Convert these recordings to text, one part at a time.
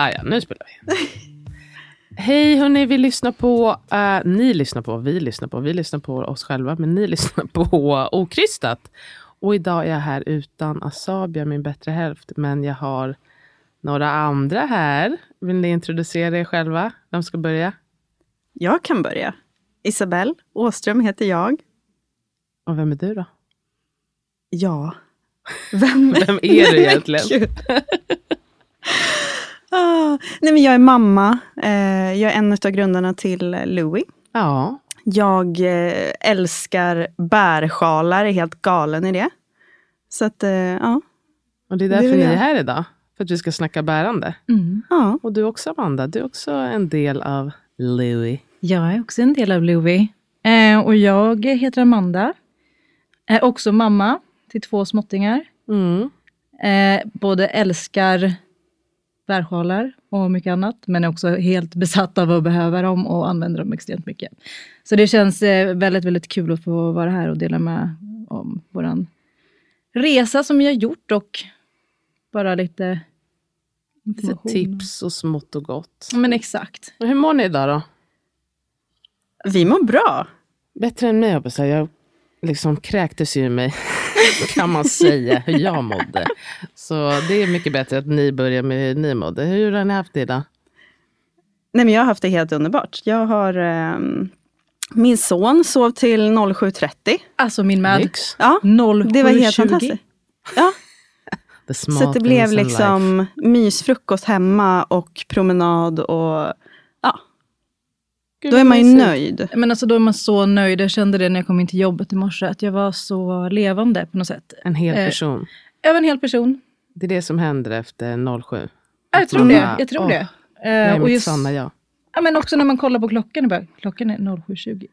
Ah, ja, nu spelar vi. Hej hörni, vi lyssnar på, uh, ni lyssnar på, vi lyssnar på, vi lyssnar på oss själva, men ni lyssnar på Okrystat. Och idag är jag här utan Asabia, min bättre hälft, men jag har några andra här. Vill ni introducera er själva? Vem ska börja? Jag kan börja. Isabelle Åström heter jag. Och vem är du då? Ja, vem, vem är du egentligen? Ah, nej men jag är mamma. Eh, jag är en av grundarna till Louis. Ja. Jag eh, älskar bärsjalar, är helt galen i det. Så att, eh, ja. Och det är därför det är ni är här idag. För att vi ska snacka bärande. Mm. Ja. Och du också Amanda, du är också en del av Louis. Jag är också en del av Louis. Eh, och jag heter Amanda. Är också mamma till två småttingar. Mm. Eh, både älskar bärsjalar och mycket annat, men är också helt besatt av att behöva dem och använder dem extremt mycket. Så det känns eh, väldigt, väldigt kul att få vara här och dela med om vår resa som vi har gjort och bara lite Lite tips och smått och gott. Men exakt. Och hur mår ni idag då? Vi mår bra. Bättre än mig, jag Jag liksom kräktes ju mig kan man säga hur jag mådde. Så det är mycket bättre att ni börjar med hur ni mådde. Hur har ni haft det idag? Nej, men jag har haft det helt underbart. Jag har... Eh, min son sov till 07.30. Alltså min med. Lyx. Ja, 07, det var helt fantastiskt. Ja. Så det blev liksom life. mysfrukost hemma och promenad och. Gud, då är man ju nöjd. Men alltså då är man så nöjd. Jag kände det när jag kom in till jobbet i morse, att jag var så levande på något sätt. En hel eh, person. Jag var en hel person. Det är det som händer efter 07? Jag tror det. Jag tror åh, det. eh, och just, sanna jag. Ja, men också när man kollar på klockan, bara, klockan är 07.20.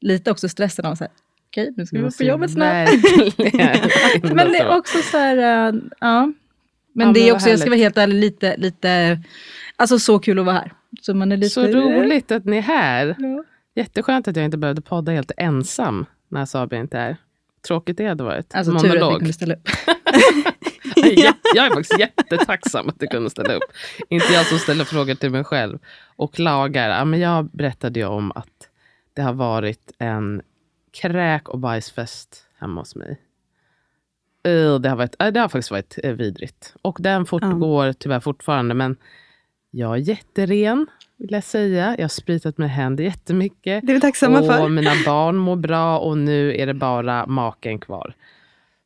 Lite också stressen av så här, okej, okay, nu ska vi vara på jobbet snart. men det är också så här, uh, ja. Men ja, det är också, jag ska vara helt ärlig, lite, lite, alltså så kul att vara här. Så, man är lite... så roligt att ni är här. Ja. Jätteskönt att jag inte behövde podda helt ensam när Sabia inte är. Tråkigt det hade varit. Alltså Monolog. tur att vi kunde ställa upp. jag, jag är faktiskt jättetacksam att du kunde ställa upp. Inte jag som ställer frågor till mig själv. Och klagar. Ja, men jag berättade ju om att det har varit en kräk och bajsfest hemma hos mig. Det har, varit, det har faktiskt varit eh, vidrigt. Och den fortgår mm. tyvärr fortfarande. Men jag är jätteren, vill jag säga. Jag har spritat mina händer jättemycket. Det är vi tacksamma och för. mina barn mår bra och nu är det bara maken kvar.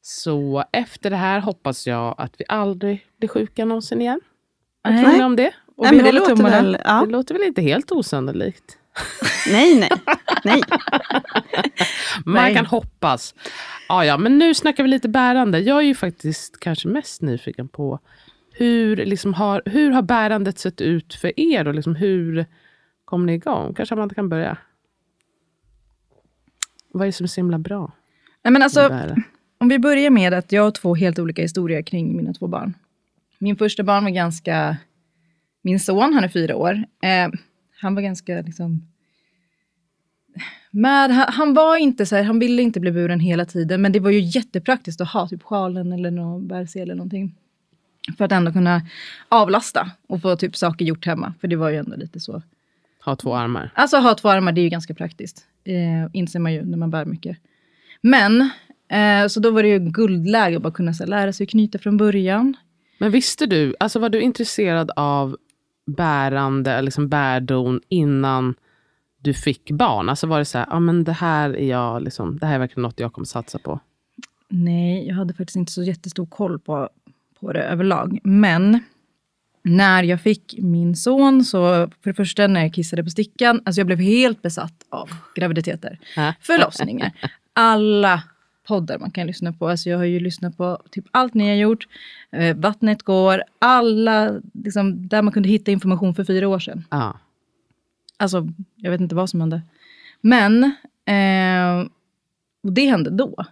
Så efter det här hoppas jag att vi aldrig blir sjuka någonsin igen. Vad tror ni om det? Och nej, men det, låter väl, ja. det låter väl inte helt osannolikt? nej, nej. nej. Man nej. kan hoppas. Ja, ja, men nu snackar vi lite bärande. Jag är ju faktiskt kanske mest nyfiken på hur, liksom har, hur har bärandet sett ut för er och liksom hur kom ni igång? Kanske Amanda kan börja? Vad är det som är så himla bra? Nej, men alltså, om vi börjar med att jag har två helt olika historier kring mina två barn. Min första barn var ganska... Min son, han är fyra år. Eh, han var ganska liksom... Med, han, han, var inte så här, han ville inte bli buren hela tiden, men det var ju jättepraktiskt att ha typ sjalen eller någon bärsel eller någonting. För att ändå kunna avlasta och få typ saker gjort hemma. För det var ju ändå lite så. Ha två armar. Alltså ha två armar, det är ju ganska praktiskt. Eh, inser man ju när man bär mycket. Men, eh, så då var det ju guldläge att bara kunna så, lära sig knyta från början. Men visste du, alltså var du intresserad av bärande, liksom bärdon innan du fick barn? Alltså var det så här, ja ah, men det här är jag, liksom, det här är verkligen något jag kommer satsa på? Nej, jag hade faktiskt inte så jättestor koll på, på det överlag. Men när jag fick min son, så för det första när jag kissade på stickan, alltså jag blev helt besatt av graviditeter. Förlossningar. Alla poddar man kan lyssna på. Alltså jag har ju lyssnat på typ allt ni har gjort. Eh, Vattnet går, alla, liksom, där man kunde hitta information för fyra år sedan. Ja. Alltså, jag vet inte vad som hände. Men, eh, och det hände då.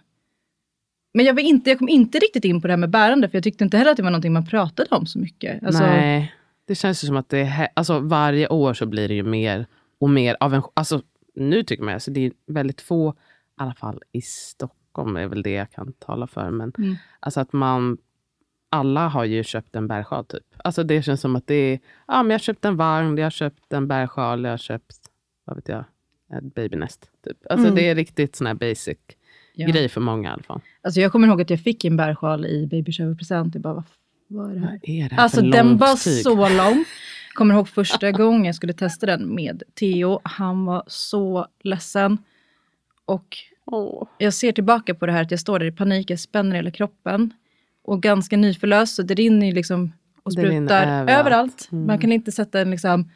Men jag, inte, jag kom inte riktigt in på det här med bärande, för jag tyckte inte heller att det var någonting man pratade om så mycket. Alltså, Nej, det känns ju som att det är, alltså varje år så blir det ju mer och mer av en, alltså nu tycker man, alltså det är väldigt få, i alla fall i Stockholm är väl det jag kan tala för, men mm. alltså att man, alla har ju köpt en bärsjal typ. Alltså det känns som att det är, ja men jag har köpt en vagn, jag har köpt en bärsjal, jag har köpt, vad vet jag, ett babynest. Typ. Alltså mm. det är riktigt sån här basic ja. grej för många i alla fall. Alltså jag kommer ihåg att jag fick en bärsjal i baby shower-present. Jag bara, vad, vad är det här? Är det här alltså den var tyg? så lång. Kommer ihåg första gången jag skulle testa den med Theo. Han var så ledsen. Och oh. jag ser tillbaka på det här att jag står där i panik, jag spänner hela kroppen. Och ganska nyförlöst, så det rinner liksom och sprutar överallt. överallt. Mm. Man kan inte sätta en liksom,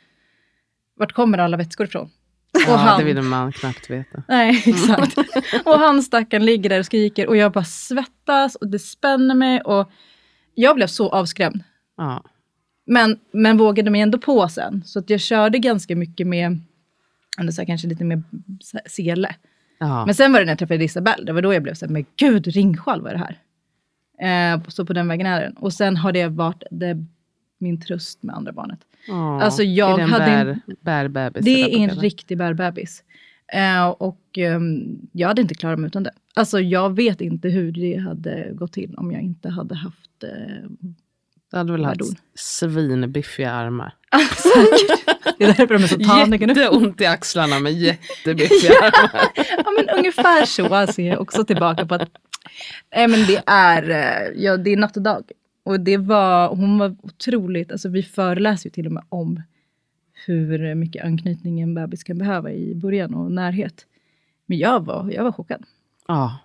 vart kommer alla vätskor ifrån? Och ja, han, det vill man knappt veta. Nej, exakt. och han stackaren ligger där och skriker och jag bara svettas och det spänner mig. Och jag blev så avskrämd. Ja. Men, men vågade mig ändå på sen. Så att jag körde ganska mycket med, så kanske lite mer sele. Ja. Men sen var det när jag träffade Isabelle, det var då jag blev så här, men gud, ringsjal vad är det här? Eh, så på den vägen är det. Och sen har det varit det, min tröst med andra barnet. Oh, alltså jag är det hade en bär? Det är en riktig bärbebis. Uh, och um, jag hade inte klarat mig utan det. Alltså jag vet inte hur det hade gått till om jag inte hade haft uh, Du hade väl haft svinbiffiga armar? Det är därför de är så taniga nu. Jätteont i axlarna med jättebiffiga armar. ja men ungefär så ser jag också tillbaka på att Nej men det är, eh, ja, det är natt och dag. Och det var, hon var otroligt, alltså vi föreläser ju till och med om hur mycket anknytning en bebis kan behöva i början och närhet. Men jag var, jag var chockad. Ja,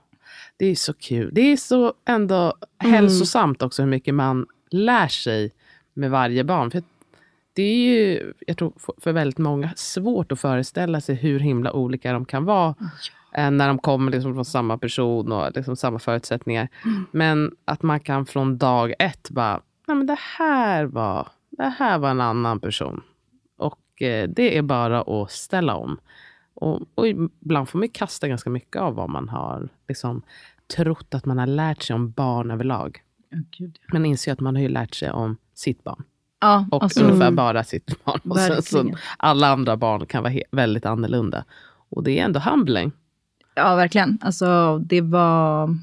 det är så kul. Det är så ändå mm. hälsosamt också hur mycket man lär sig med varje barn. För det är ju, jag tror för väldigt många, svårt att föreställa sig hur himla olika de kan vara. Ja. Eh, när de kommer liksom från samma person och liksom samma förutsättningar. Mm. Men att man kan från dag ett bara, nej men det här var, det här var en annan person. Och eh, det är bara att ställa om. Och, och ibland får man kasta ganska mycket av vad man har liksom, trott att man har lärt sig om barn överlag. Oh, Gud, ja. Men inser att man har ju lärt sig om sitt barn. Ja, och alltså, ungefär bara sitt barn. Och sen, så alla andra barn kan vara väldigt annorlunda. Och det är ändå humbling. Ja, verkligen. Alltså, det var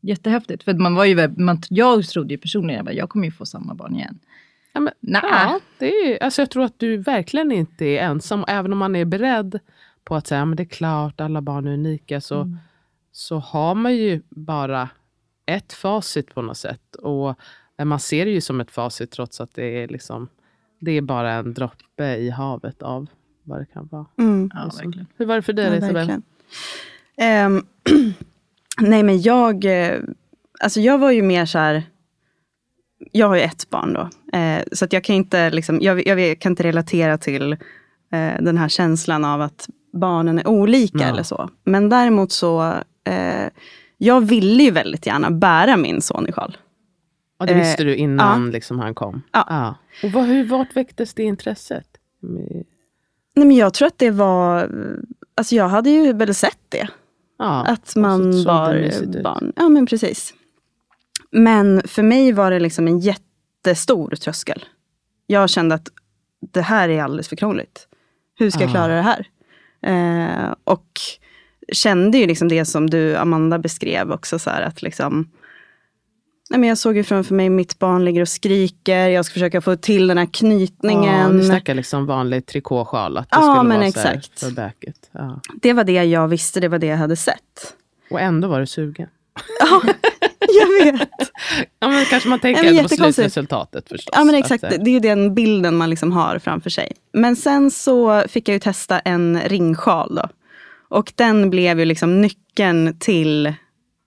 jättehäftigt. För man var ju, man, jag trodde ju personligen att jag kommer ju få samma barn igen. Ja, men, ja, det är, alltså jag tror att du verkligen inte är ensam. Även om man är beredd på att säga att det är klart, alla barn är unika, så, mm. så har man ju bara ett facit på något sätt. Och man ser det ju som ett facit trots att det är, liksom, det är bara en droppe i havet av vad det kan vara. Mm. Ja, verkligen. Hur var det för dig, ja, Isabel? Um, nej men jag, eh, alltså jag var ju mer så här, jag har ju ett barn då. Eh, så att jag kan inte, liksom, jag, jag kan inte relatera till eh, den här känslan av att barnen är olika ja. eller så. Men däremot så, eh, jag ville ju väldigt gärna bära min son i sjal. Och det visste du innan ja. liksom, han kom? Ja. ja. Och vad, hur, vart väcktes det intresset? Nej, men jag tror att det var, alltså jag hade ju väl sett det. Ja, att man var barn. Ja, men precis. Men för mig var det liksom en jättestor tröskel. Jag kände att det här är alldeles för krångligt. Hur ska jag klara det här? Eh, och kände ju liksom det som du, Amanda, beskrev också. Så här, att liksom, Nej, men jag såg ju framför mig mitt barn ligger och skriker. Jag ska försöka få till den här knytningen. Ja, du snackar liksom vanlig trikåsjal. Att det ja, skulle men vara exakt. Så här för Ja. Det var det jag visste, det var det jag hade sett. Och ändå var du sugen. Ja, jag vet. ja, men kanske man tänker ja, på slutresultatet förstås. Ja, men exakt. Att, det är ju den bilden man liksom har framför sig. Men sen så fick jag ju testa en ringsjal. Då. Och den blev ju liksom nyckeln till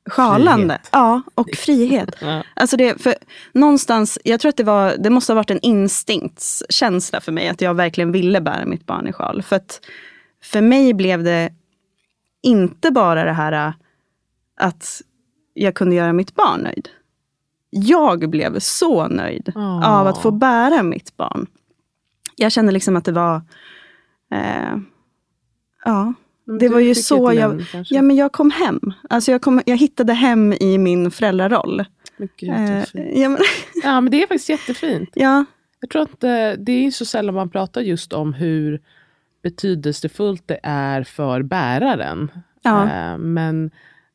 sjalande. Frihet. Ja, och frihet. ja. Alltså det, för någonstans, jag tror att det, var, det måste ha varit en instinktskänsla för mig, att jag verkligen ville bära mitt barn i sjal. För att för mig blev det inte bara det här att jag kunde göra mitt barn nöjd. Jag blev så nöjd oh. av att få bära mitt barn. Jag kände liksom att det var... Eh, ja, det var ju så jag... Ja, men jag kom hem. Alltså jag, kom, jag hittade hem i min föräldraroll. Gud, eh, ja, men, ja, men det är faktiskt jättefint. Ja. Jag tror att det, det är så sällan man pratar just om hur betydelsefullt det är för bäraren. Ja. Eh, men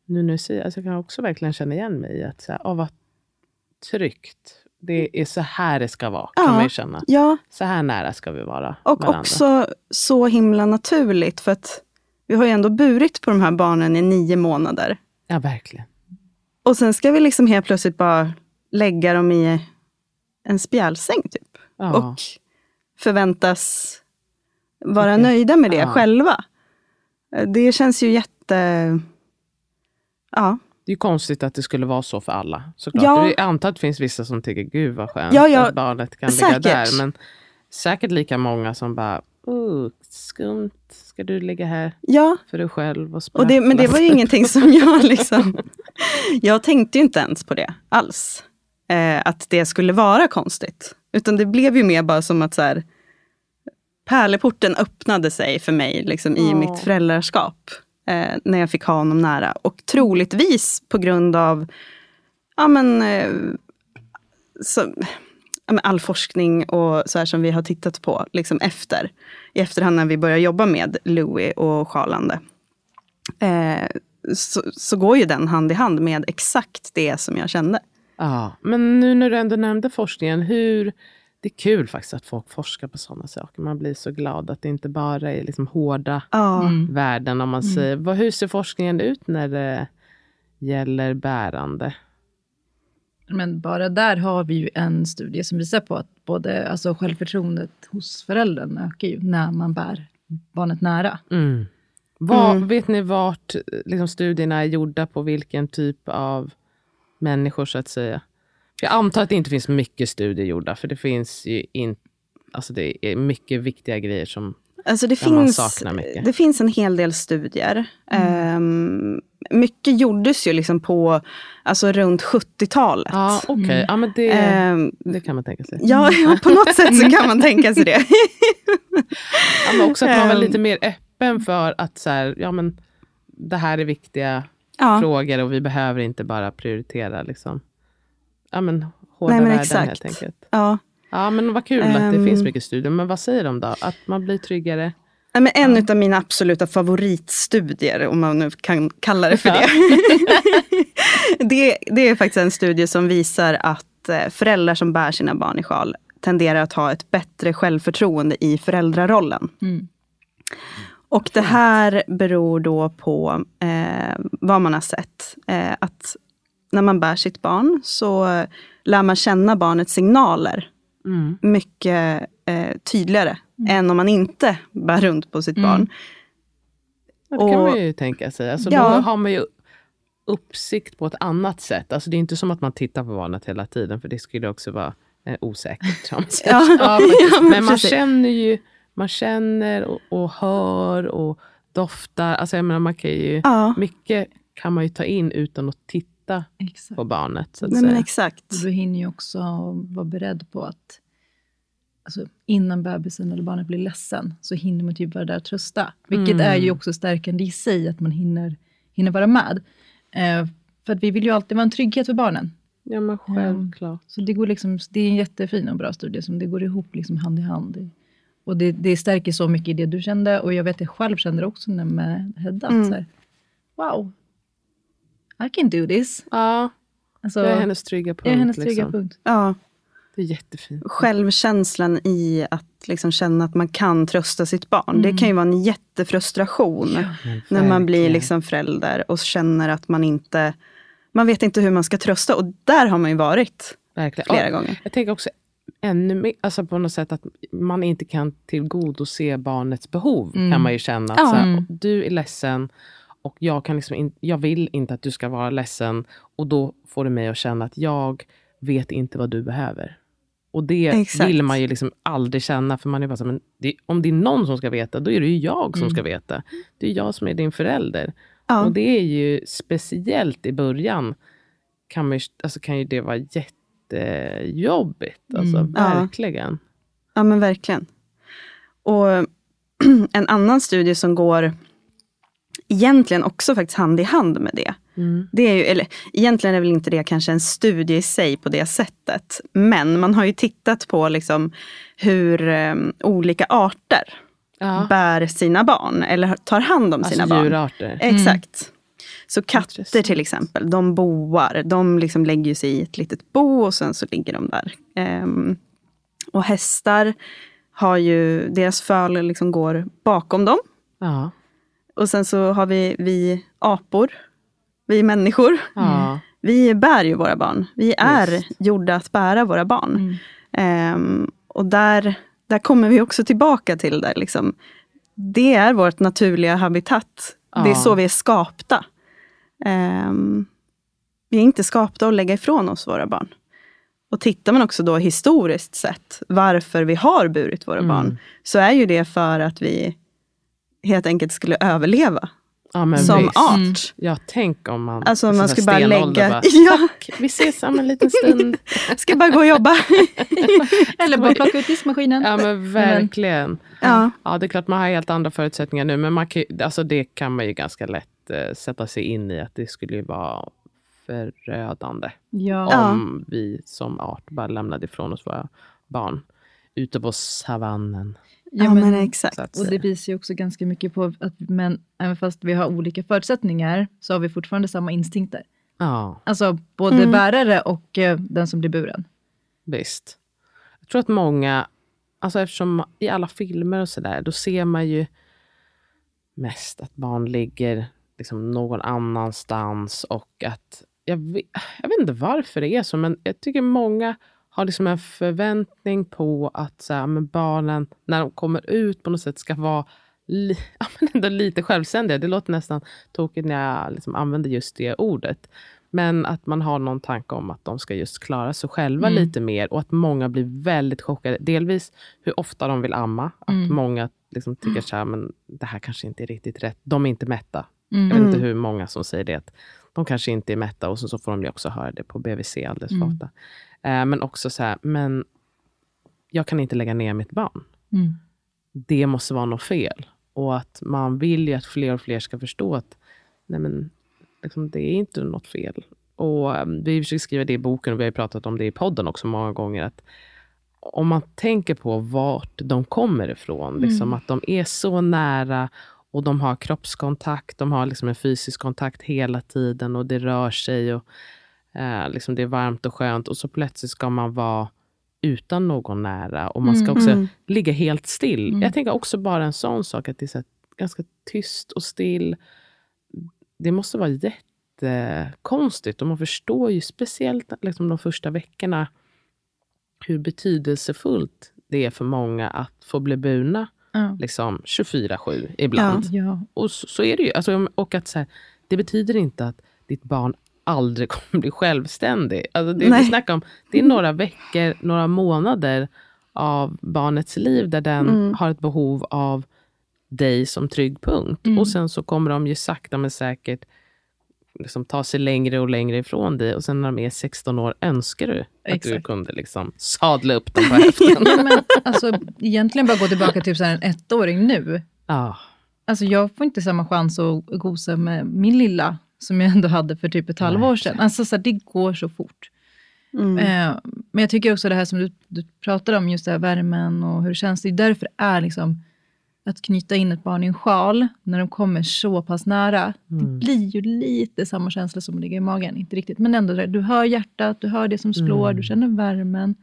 nu när du säger alltså jag kan också verkligen känna igen mig i att så här, oh, vad tryggt. Det är så här det ska vara, kan man ju känna. Ja. Så här nära ska vi vara Och varandra. också så himla naturligt, för att vi har ju ändå burit på de här barnen i nio månader. Ja, verkligen. Och sen ska vi liksom helt plötsligt bara lägga dem i en spjälsäng, typ. Ja. Och förväntas vara okay. nöjda med det ja. själva. Det känns ju jätte... Ja. Det är konstigt att det skulle vara så för alla. Såklart. Ja. Jag antar att det finns vissa som tycker, gud vad skönt ja, ja. att barnet kan säkert. ligga där. Men säkert lika många som bara, oh, skumt, ska du ligga här ja. för dig själv och och det, Men det var ju ingenting som jag liksom... jag tänkte ju inte ens på det alls. Eh, att det skulle vara konstigt. Utan det blev ju mer bara som att så här, pärleporten öppnade sig för mig liksom, i oh. mitt föräldraskap. Eh, när jag fick ha honom nära. Och troligtvis på grund av ja, men, eh, så, all forskning och så här som vi har tittat på liksom efter. I efterhand när vi börjar jobba med Louis och sjalande. Eh, så, så, går ju den hand i hand med exakt det som jag kände. Ja, men nu när du ändå nämnde forskningen, hur det är kul faktiskt att folk forskar på sådana saker. Man blir så glad att det inte bara är liksom hårda mm. värden. Om man mm. säger. Vad, hur ser forskningen ut när det gäller bärande? Men bara där har vi ju en studie som visar på att både alltså självförtroendet hos föräldern ökar ju när man bär barnet nära. Mm. Var, mm. Vet ni vart liksom, studierna är gjorda på vilken typ av människor så att säga? Jag antar att det inte finns mycket studier gjorda, för det finns ju in, alltså det är mycket viktiga grejer som alltså det finns, Det finns en hel del studier. Mm. Um, mycket gjordes ju liksom på, alltså runt 70-talet. Ja, Okej, okay. ja, men det, um, det kan man tänka sig. Ja, ja, på något sätt så kan man tänka sig det. ja, men också att man var lite mer öppen för att så här, ja, men det här är viktiga ja. frågor och vi behöver inte bara prioritera liksom, ja, men, hårda Nej, men värden exakt. helt enkelt. Ja. Ja, men vad kul um, att det finns ehm. mycket studier. Men vad säger de då? Att man blir tryggare? Ja, men en ja. av mina absoluta favoritstudier, om man nu kan kalla det för det. det. Det är faktiskt en studie som visar att eh, föräldrar som bär sina barn i sjal tenderar att ha ett bättre självförtroende i föräldrarollen. Mm. Och det här beror då på eh, vad man har sett. Eh, att när man bär sitt barn så lär man känna barnets signaler mm. mycket eh, tydligare mm. än om man inte bär runt på sitt mm. barn. Ja, det kan man ju tänka sig. Alltså, ja. Då har man ju uppsikt på ett annat sätt. Alltså, det är inte som att man tittar på barnet hela tiden, för det skulle också vara eh, osäkert. ja, ja, men, men man känner ju man känner och, och, hör och doftar. Alltså jag menar, man kan ju. Mycket kan man ju ta in utan att titta titta exakt. på barnet. Så att Nej, säga. Men exakt. Du hinner ju också vara beredd på att alltså, innan bebisen eller barnet blir ledsen, så hinner man typ vara där och trösta. Vilket mm. är ju också stärkande i sig, att man hinner, hinner vara med. Eh, för att vi vill ju alltid vara en trygghet för barnen. Ja, men självklart. så det, går liksom, det är en jättefin och bra studie, som det går ihop liksom hand i hand. Och det, det stärker så mycket i det du kände, och jag vet att jag själv kände det också med Hedda. Mm. Så här, wow, I can do this. Ja. Alltså, jag är hennes trygga punkt. Jag är hennes trygga liksom. punkt. Ja. Det är jättefint. Självkänslan i att liksom känna att man kan trösta sitt barn. Mm. Det kan ju vara en jättefrustration ja, när man blir liksom förälder och känner att man inte man vet inte hur man ska trösta. Och där har man ju varit verkligen. flera ja, gånger. Jag tänker också ännu mer, alltså på något sätt att man inte kan tillgodose barnets behov. Mm. kan man ju känna. Ja. Så här, du är ledsen och jag, kan liksom in, jag vill inte att du ska vara ledsen. Och då får det mig att känna att jag vet inte vad du behöver. Och det Exakt. vill man ju liksom aldrig känna. För man är bara så, men det, om det är någon som ska veta, då är det ju jag som mm. ska veta. Det är jag som är din förälder. Ja. Och det är ju speciellt i början, kan, man, alltså kan ju det vara jättejobbigt. Alltså mm. verkligen. Ja. ja, men verkligen. Och en annan studie som går egentligen också faktiskt hand i hand med det. Mm. det är ju, eller, egentligen är väl inte det kanske en studie i sig på det sättet. Men man har ju tittat på liksom hur um, olika arter ja. bär sina barn eller tar hand om alltså sina barn. Djurarter. Exakt. Mm. Så katter till exempel, de boar. De liksom lägger sig i ett litet bo och sen så ligger de där. Um, och hästar har ju, deras föl liksom går bakom dem. Ja. Och sen så har vi, vi apor, vi människor. Ja. Vi bär ju våra barn. Vi är Just. gjorda att bära våra barn. Mm. Um, och där, där kommer vi också tillbaka till det. Liksom. Det är vårt naturliga habitat. Det är så vi är skapta. Um, vi är inte skapta att lägga ifrån oss våra barn. Och tittar man också då historiskt sett varför vi har burit våra mm. barn, så är ju det för att vi helt enkelt skulle överleva. Ja, som visst. art. Mm. Ja, tänk om man... Alltså man skulle bara lägga... Bara, ja. Vi ses om en liten stund. ska bara gå och jobba. Eller bara plocka ut diskmaskinen. Ja, men verkligen. Ja. ja, det är klart man har helt andra förutsättningar nu, men man kan, alltså det kan man ju ganska lätt uh, sätta sig in i, att det skulle vara förödande ja. om vi som art bara lämnade ifrån oss våra barn ute på savannen. Ja, men, men exakt. Och det visar ju också ganska mycket på att men, även fast vi har olika förutsättningar så har vi fortfarande samma instinkter. Ja. Alltså både mm. bärare och uh, den som blir buren. Visst. Jag tror att många, alltså eftersom i alla filmer och sådär, då ser man ju mest att barn ligger liksom någon annanstans och att jag vet, jag vet inte varför det är så, men jag tycker många har liksom en förväntning på att så här, men barnen, när de kommer ut, på något sätt ska vara li, ja, men ändå lite självständiga. Det låter nästan tokigt när jag liksom använder just det ordet. Men att man har någon tanke om att de ska just klara sig själva mm. lite mer och att många blir väldigt chockade. Delvis hur ofta de vill amma. Att mm. många liksom tycker så här, men det här kanske inte är riktigt rätt. De är inte mätta. Mm. Jag vet inte mm. hur många som säger det. Att de kanske inte är mätta och så, så får de också höra det på BVC alldeles för mm. ofta. Eh, men också så här, men jag kan inte lägga ner mitt barn. Mm. Det måste vara något fel. Och att man vill ju att fler och fler ska förstå att nej men, liksom, det är inte något fel. Och um, Vi försöker skriva det i boken och vi har pratat om det i podden också många gånger. att Om man tänker på vart de kommer ifrån, liksom, mm. att de är så nära och de har kroppskontakt, de har liksom en fysisk kontakt hela tiden och det rör sig. och Eh, liksom det är varmt och skönt och så plötsligt ska man vara utan någon nära och man ska mm, också mm. ligga helt still. Mm. Jag tänker också bara en sån sak, att det är så ganska tyst och still. Det måste vara jättekonstigt och man förstår ju speciellt liksom de första veckorna hur betydelsefullt det är för många att få bli burna ja. liksom 24-7 ibland. Ja, ja. Och så, så, är det ju. Alltså, och att så här, det betyder inte att ditt barn aldrig kommer bli självständig. Alltså det vi snackar om, det är några veckor, några månader av barnets liv där den mm. har ett behov av dig som trygg punkt. Mm. Och sen så kommer de ju sakta men säkert liksom ta sig längre och längre ifrån dig. Och sen när de är 16 år önskar du Exakt. att du kunde liksom sadla upp dem på höften. ja, men, alltså, egentligen bara gå tillbaka till så en ettåring nu. Ah. Alltså, jag får inte samma chans att gosa med min lilla som jag ändå hade för typ ett halvår sedan. Alltså, så här, det går så fort. Mm. Eh, men jag tycker också det här som du, du pratar om, just det här värmen och hur det känns. Det är därför är liksom att knyta in ett barn i en sjal när de kommer så pass nära. Mm. Det blir ju lite samma känsla som att ligga i magen. Inte riktigt, men ändå. Du hör hjärtat, du hör det som slår, mm. du känner värmen,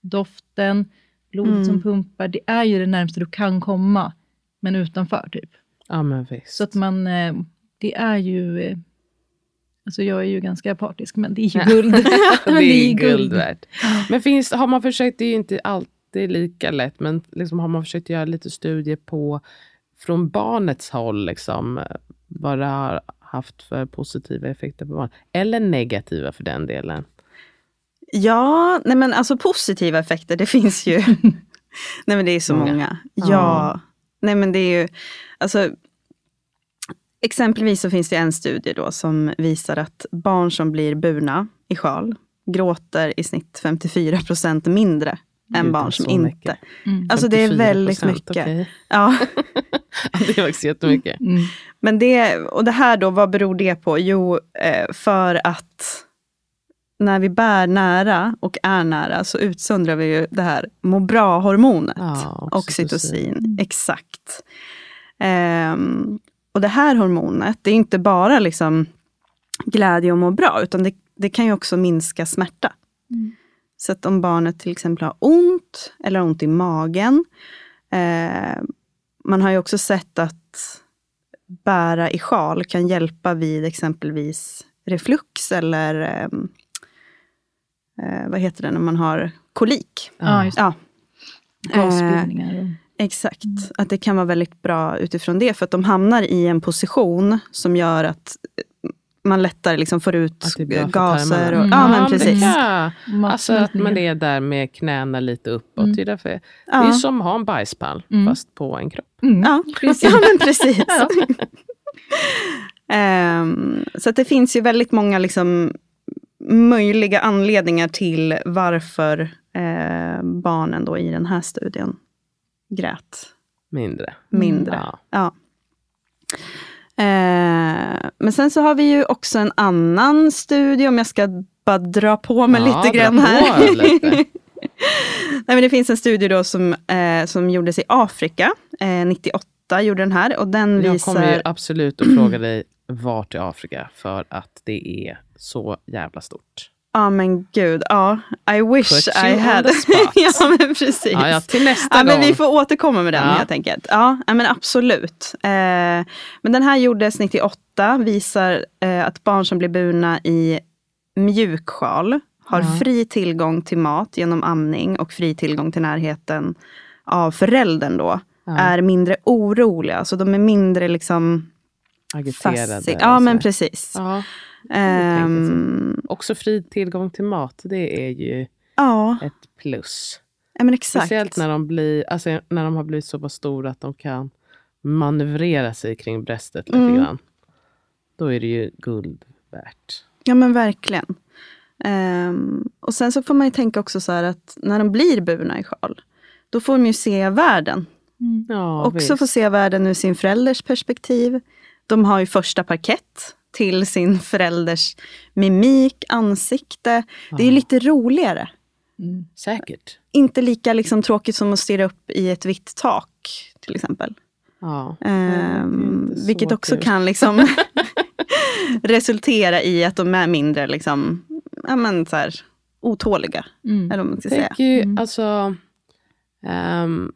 doften, blodet mm. som pumpar. Det är ju det närmaste du kan komma, men utanför typ. Ja, men visst. Så att man, eh, det är ju... Alltså jag är ju ganska partisk, men det är ju guld. det, är guld värt. Men finns, har man försökt, det är ju inte alltid lika lätt, men liksom har man försökt göra lite studier på från barnets håll, liksom, vad det har haft för positiva effekter på barn. Eller negativa för den delen. Ja, nej men alltså positiva effekter, det finns ju. nej men det är så många. många. Ja. ja. Nej men det är ju, alltså Exempelvis så finns det en studie då som visar att barn som blir burna i sjal gråter i snitt 54 procent mindre än barn som inte. Mm. Alltså det är väldigt mycket. Okay. Ja. det är faktiskt jättemycket. Mm. Men det, och det här då, vad beror det på? Jo, eh, för att när vi bär nära och är nära så utsöndrar vi ju det här må bra-hormonet. Ja, oxytocin. oxytocin. Exakt. Um, och det här hormonet, det är inte bara liksom glädje och må bra, utan det, det kan ju också minska smärta. Mm. Så att om barnet till exempel har ont eller ont i magen. Eh, man har ju också sett att bära i sjal kan hjälpa vid exempelvis reflux eller eh, eh, vad heter det när man har kolik. Ja, just ja. Gasbildningar. Eh, Exakt, mm. att det kan vara väldigt bra utifrån det. För att de hamnar i en position som gör att man lättare liksom får ut gaser. Och, mm. Ja, men precis. Ja, alltså att man är där med knäna lite uppåt. Mm. Det, är därför, ja. det är som att ha en bajspall, mm. fast på en kropp. Mm. Ja, precis. ja, men precis. um, så att det finns ju väldigt många liksom, möjliga anledningar till varför eh, barnen då i den här studien grät. Mindre. Mindre, mm. ja. ja. Eh, men sen så har vi ju också en annan studie, om jag ska bara dra på mig ja, lite grann här. Lite. Nej, men det finns en studie då som, eh, som gjordes i Afrika, eh, 98 gjorde den här. Och den jag visar... kommer absolut att fråga dig vart i Afrika, för att det är så jävla stort. Ja men gud, ja. I wish Put I had. ja men precis. Ja, ja, till nästa ja, gång. Men vi får återkomma med den ja. helt enkelt. Ja, men absolut. Eh, men den här gjordes 98, visar eh, att barn som blir burna i mjuksjal har ja. fri tillgång till mat genom amning och fri tillgång till närheten av föräldern då. Ja. Är mindre oroliga, så de är mindre liksom Agiterade. Ja men precis. Um, också fri tillgång till mat, det är ju ja. ett plus. Ja, men exakt. Speciellt när de, blir, alltså, när de har blivit så pass stora att de kan manövrera sig kring bröstet lite mm. grann. Då är det ju guld värt. Ja men verkligen. Um, och sen så får man ju tänka också så här att när de blir burna i sjal, då får de ju se världen. Mm. Ja, också visst. få se världen ur sin förälders perspektiv. De har ju första parkett till sin förälders mimik, ansikte. Det är lite roligare. Mm. Säkert. Inte lika liksom, tråkigt som att stirra upp i ett vitt tak till exempel. Ja, um, vilket också kul. kan liksom resultera i att de är mindre liksom, ja, men, så här, otåliga. Mm. Eller vad man ska säga. Ju, mm. alltså, um,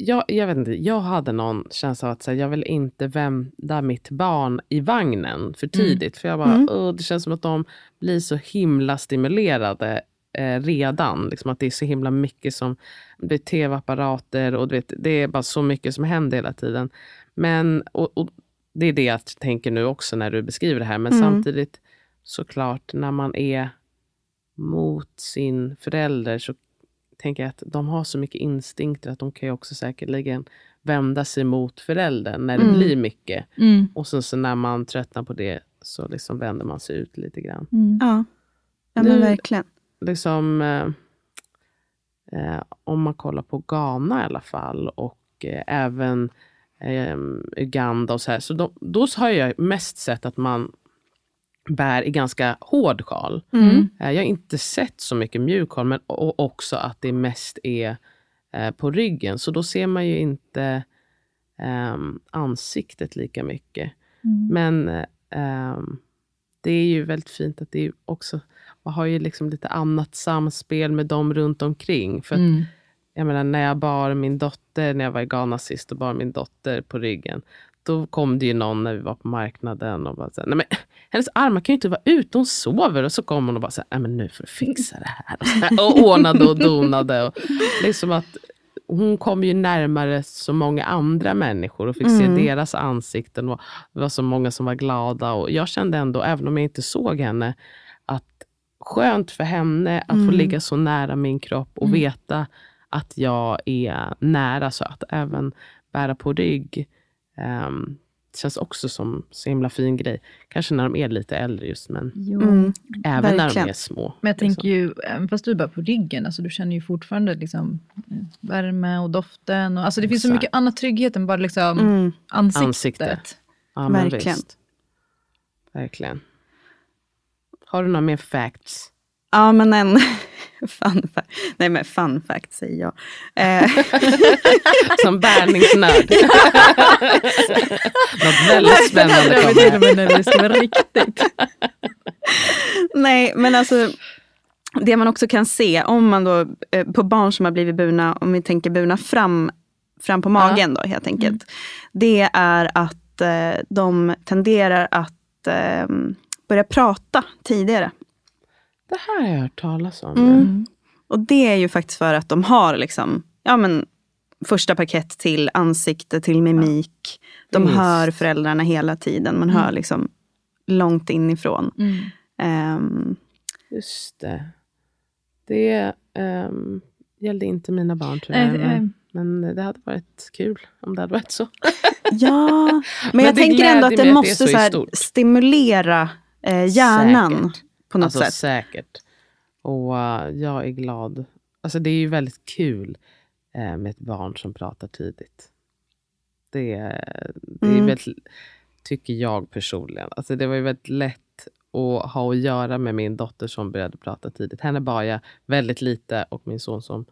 jag, jag, vet inte, jag hade någon känsla av att här, jag vill inte vända mitt barn i vagnen för mm. tidigt. Mm. För jag bara, mm. det känns som att de blir så himla stimulerade eh, redan. Liksom att det är så himla mycket som blir tv-apparater och vet, det är bara så mycket som händer hela tiden. Men, och, och det är det jag tänker nu också när du beskriver det här. Men mm. samtidigt såklart när man är mot sin förälder så tänker att de har så mycket instinkter att de kan ju också säkerligen vända sig mot föräldern när det mm. blir mycket. Mm. Och sen så när man tröttnar på det så liksom vänder man sig ut lite grann. Mm. Ja, ja men verkligen. Liksom, eh, eh, om man kollar på Ghana i alla fall och eh, även eh, Uganda och så här. Så då, då har jag mest sett att man bär i ganska hård sjal. Mm. Eh, jag har inte sett så mycket mjuk sjal, men också att det mest är eh, på ryggen. Så då ser man ju inte eh, ansiktet lika mycket. Mm. Men eh, det är ju väldigt fint att det också, man har ju liksom lite annat samspel med dem runt omkring. För att, mm. jag menar, när jag bar min dotter, när jag var i Ghana sist och bar min dotter på ryggen, då kom det ju någon när vi var på marknaden och bara så här, nej men hennes armar kan ju inte vara ute, hon sover. Och så kom hon och bara så här, men nu får du fixa det här. Och, här, och ordnade och donade. Och liksom att hon kom ju närmare så många andra människor och fick mm. se deras ansikten. Och det var så många som var glada. Och jag kände ändå, även om jag inte såg henne, att skönt för henne att mm. få ligga så nära min kropp och mm. veta att jag är nära. Så att även bära på rygg um, känns också som så himla fin grej. Kanske när de är lite äldre just, men mm, även verkligen. när de är små. Men jag tänker ju, även fast du är bara på ryggen, alltså du känner ju fortfarande liksom, värme och doften. Och, alltså det finns så mycket annat trygghet än bara liksom, mm. ansiktet. Ansikte. Ja, verkligen. Verkligen. Har du några mer facts? Ja, men en fun fact. Nej, men fun fact säger jag. Eh. Som bärningsnörd. Något väldigt spännande kommer. när det ska vara riktigt. Nej, men alltså det man också kan se om man då eh, på barn som har blivit burna, om vi tänker burna fram, fram på magen ja. då helt enkelt. Mm. Det är att eh, de tenderar att eh, börja prata tidigare. Det här har jag hört talas om. Mm. Och det är ju faktiskt för att de har liksom, ja men första parkett till ansikte, till mimik. De Just. hör föräldrarna hela tiden. Man hör mm. liksom långt inifrån. Mm. Um, Just det. Det um, gällde inte mina barn tror jag. Äh, men, men, det hade varit kul om det hade varit så. ja, men, men jag tänker ändå att det måste så så stimulera eh, hjärnan. Säkert. På något alltså, sätt. Säkert. Och uh, jag är glad. Alltså det är ju väldigt kul eh, med ett barn som pratar tidigt. Det, det är mm. väldigt, tycker jag personligen. Alltså det var ju väldigt lätt att ha att göra med min dotter som började prata tidigt. Henne bar jag väldigt lite och min son som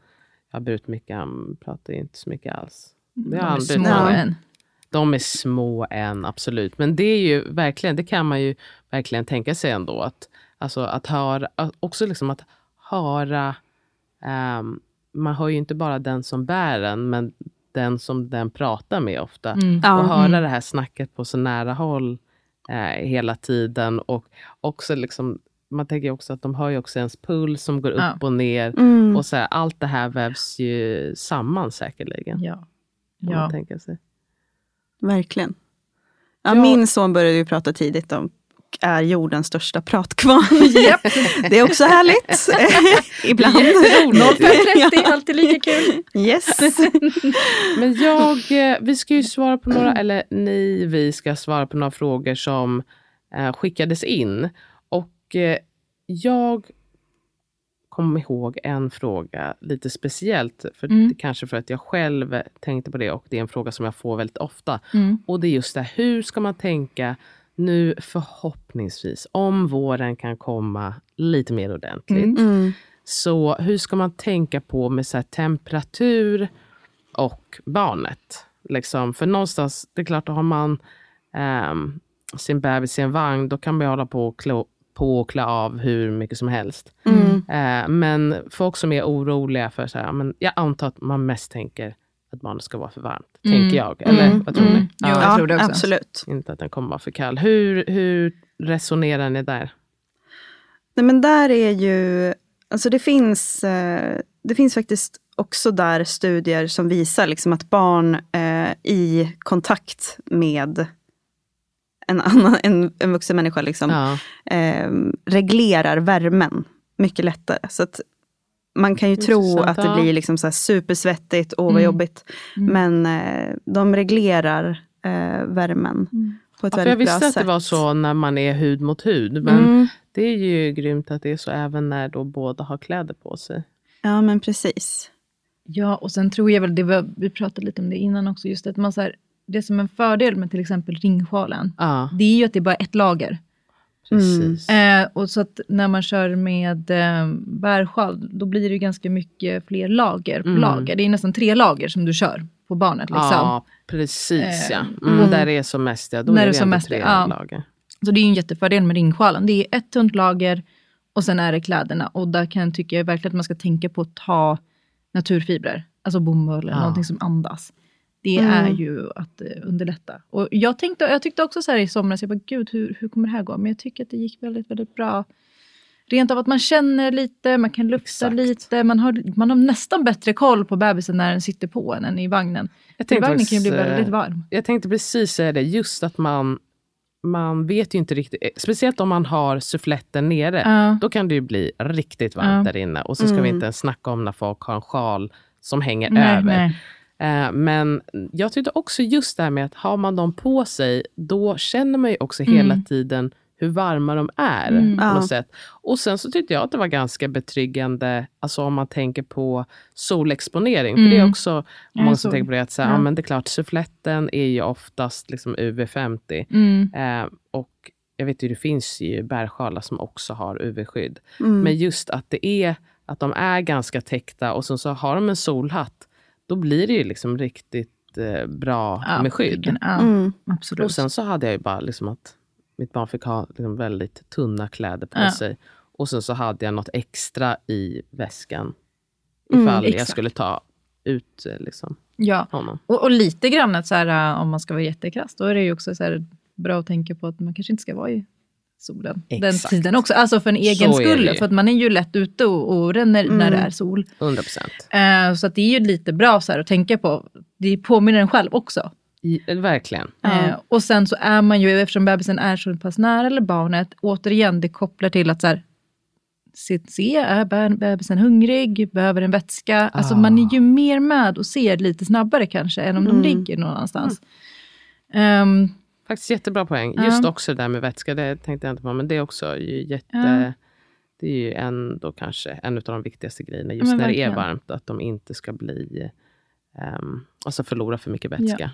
jag har burit mycket, han pratar inte så mycket alls. Det De är små än. De är små än, absolut. Men det är ju verkligen, det kan man ju verkligen tänka sig ändå. att Alltså att höra, också liksom att höra, um, man hör ju inte bara den som bär en, men den som den pratar med ofta. Mm. Och höra mm. det här snacket på så nära håll eh, hela tiden. Och också liksom, man tänker också att de hör ju också ens puls som går ja. upp och ner. Mm. Och så här, allt det här vävs ju samman säkerligen. Ja. ja. Man tänker sig. Verkligen. Ja, ja. Min son började ju prata tidigt om är jordens största pratkvarn. Yep. Det är också härligt. Ibland. 05.30, alltid lika kul. Yes. Men jag, eh, vi ska ju svara på några, eller ni, vi ska svara på några frågor som eh, skickades in. Och eh, jag kom ihåg en fråga lite speciellt. För mm. Kanske för att jag själv tänkte på det och det är en fråga som jag får väldigt ofta. Mm. Och det är just det, hur ska man tänka nu förhoppningsvis, om våren kan komma lite mer ordentligt. Mm. mm. Så hur ska man tänka på med så temperatur och barnet? Liksom, för någonstans, det är klart, har man um, sin bebis i en vagn, då kan man hålla på och klä, på och klä av hur mycket som helst. Mm. Uh, men folk som är oroliga för, så här, men jag antar att man mest tänker att barnet ska vara för varmt. Mm. Tänker jag. Eller mm. vad tror ni? Mm. Ja, jag tror det också. Absolut. Inte att den kommer vara för kall. Hur, hur resonerar ni där? Nej men där är ju, alltså det finns, eh, det finns faktiskt också där studier som visar liksom att barn eh, i kontakt med en, annan, en, en vuxen människa liksom, ja. eh, reglerar värmen mycket lättare. Så att man kan ju tro att det blir liksom så supersvettigt, åh vad mm. jobbigt. Mm. Men eh, de reglerar eh, värmen mm. på ett ja, väldigt bra sätt. Jag visste att det var så när man är hud mot hud. Men mm. det är ju grymt att det är så även när då båda har kläder på sig. Ja men precis. Ja och sen tror jag väl, det var, vi pratade lite om det innan också, just att man så här, det som är en fördel med till exempel ringsjalen, ja. det är ju att det är bara ett lager. Precis. Mm. Eh, och så att när man kör med eh, bärsjal, då blir det ganska mycket fler lager på mm. lager. Det är nästan tre lager som du kör på barnet. Liksom. Ja, precis ja. Eh, mm, där det är som mest, ja. Då när är det, det som mest, tre ja. lager. Så det är en jättefördel med ringsjalen. Det är ett tunt lager och sen är det kläderna. Och där kan jag tycka verkligen att man ska tänka på att ta naturfibrer. Alltså bomull eller ja. någonting som andas. Det mm. är ju att uh, underlätta. Och jag, tänkte, jag tyckte också så här i somras, jag bara gud hur, hur kommer det här gå? Men jag tycker att det gick väldigt, väldigt bra. Rent av att man känner lite, man kan lukta Exakt. lite. Man har, man har nästan bättre koll på bebisen när den sitter på en än i vagnen. Jag I vagnen kan ju bli väldigt varm. Jag tänkte precis säga det, just att man man vet ju inte riktigt, eh, speciellt om man har suffletten nere, uh. då kan det ju bli riktigt varmt uh. där inne. Och så ska mm. vi inte ens snacka om när folk har en sjal som hänger nej, över. Nej. Uh, men jag tyckte också just det här med att har man dem på sig, då känner man ju också mm. hela tiden hur varma de är. Mm, på något sätt. Och sen så tyckte jag att det var ganska betryggande, alltså om man tänker på solexponering. Mm. För det är mm. också många som tänker på det, att så, ja. ja. men det är klart, suffletten är ju oftast liksom UV50. Mm. Eh, och jag vet ju, det finns ju bärsjalar som också har UV-skydd. Mm. Men just att det är att de är ganska täckta och sen så har de en solhatt, då blir det ju liksom riktigt eh, bra ja, med skydd. Ja, mm. absolut. Och sen så hade jag ju bara liksom att mitt barn fick ha liksom väldigt tunna kläder på ja. sig. Och sen så hade jag något extra i väskan. Mm, ifall mm, jag skulle ta ut eh, liksom, ja. honom. Och, och lite grann så här, eh, om man ska vara jättekrass, då är det ju också så här, bra att tänka på att man kanske inte ska vara i solen Exakt. den tiden också. Alltså för en egen så skull. För att man är ju lätt ute och, och ränner mm. när det är sol. 100%. Uh, så att det är ju lite bra så här, att tänka på. Det påminner en själv också. I, verkligen. Eh, och sen så är man ju, eftersom bebisen är så pass nära, eller barnet, återigen, det kopplar till att så här, se, se är bebisen hungrig, behöver en vätska? Ah. Alltså man är ju mer med och ser lite snabbare kanske, än om mm. de ligger någon annanstans. Mm. Um, Faktiskt jättebra poäng. Just uh. också det där med vätska, det tänkte jag inte på, men det är också jätte... Uh. Det är ju ändå kanske en av de viktigaste grejerna, just när verkligen. det är varmt, att de inte ska bli um, alltså förlora för mycket vätska. Ja.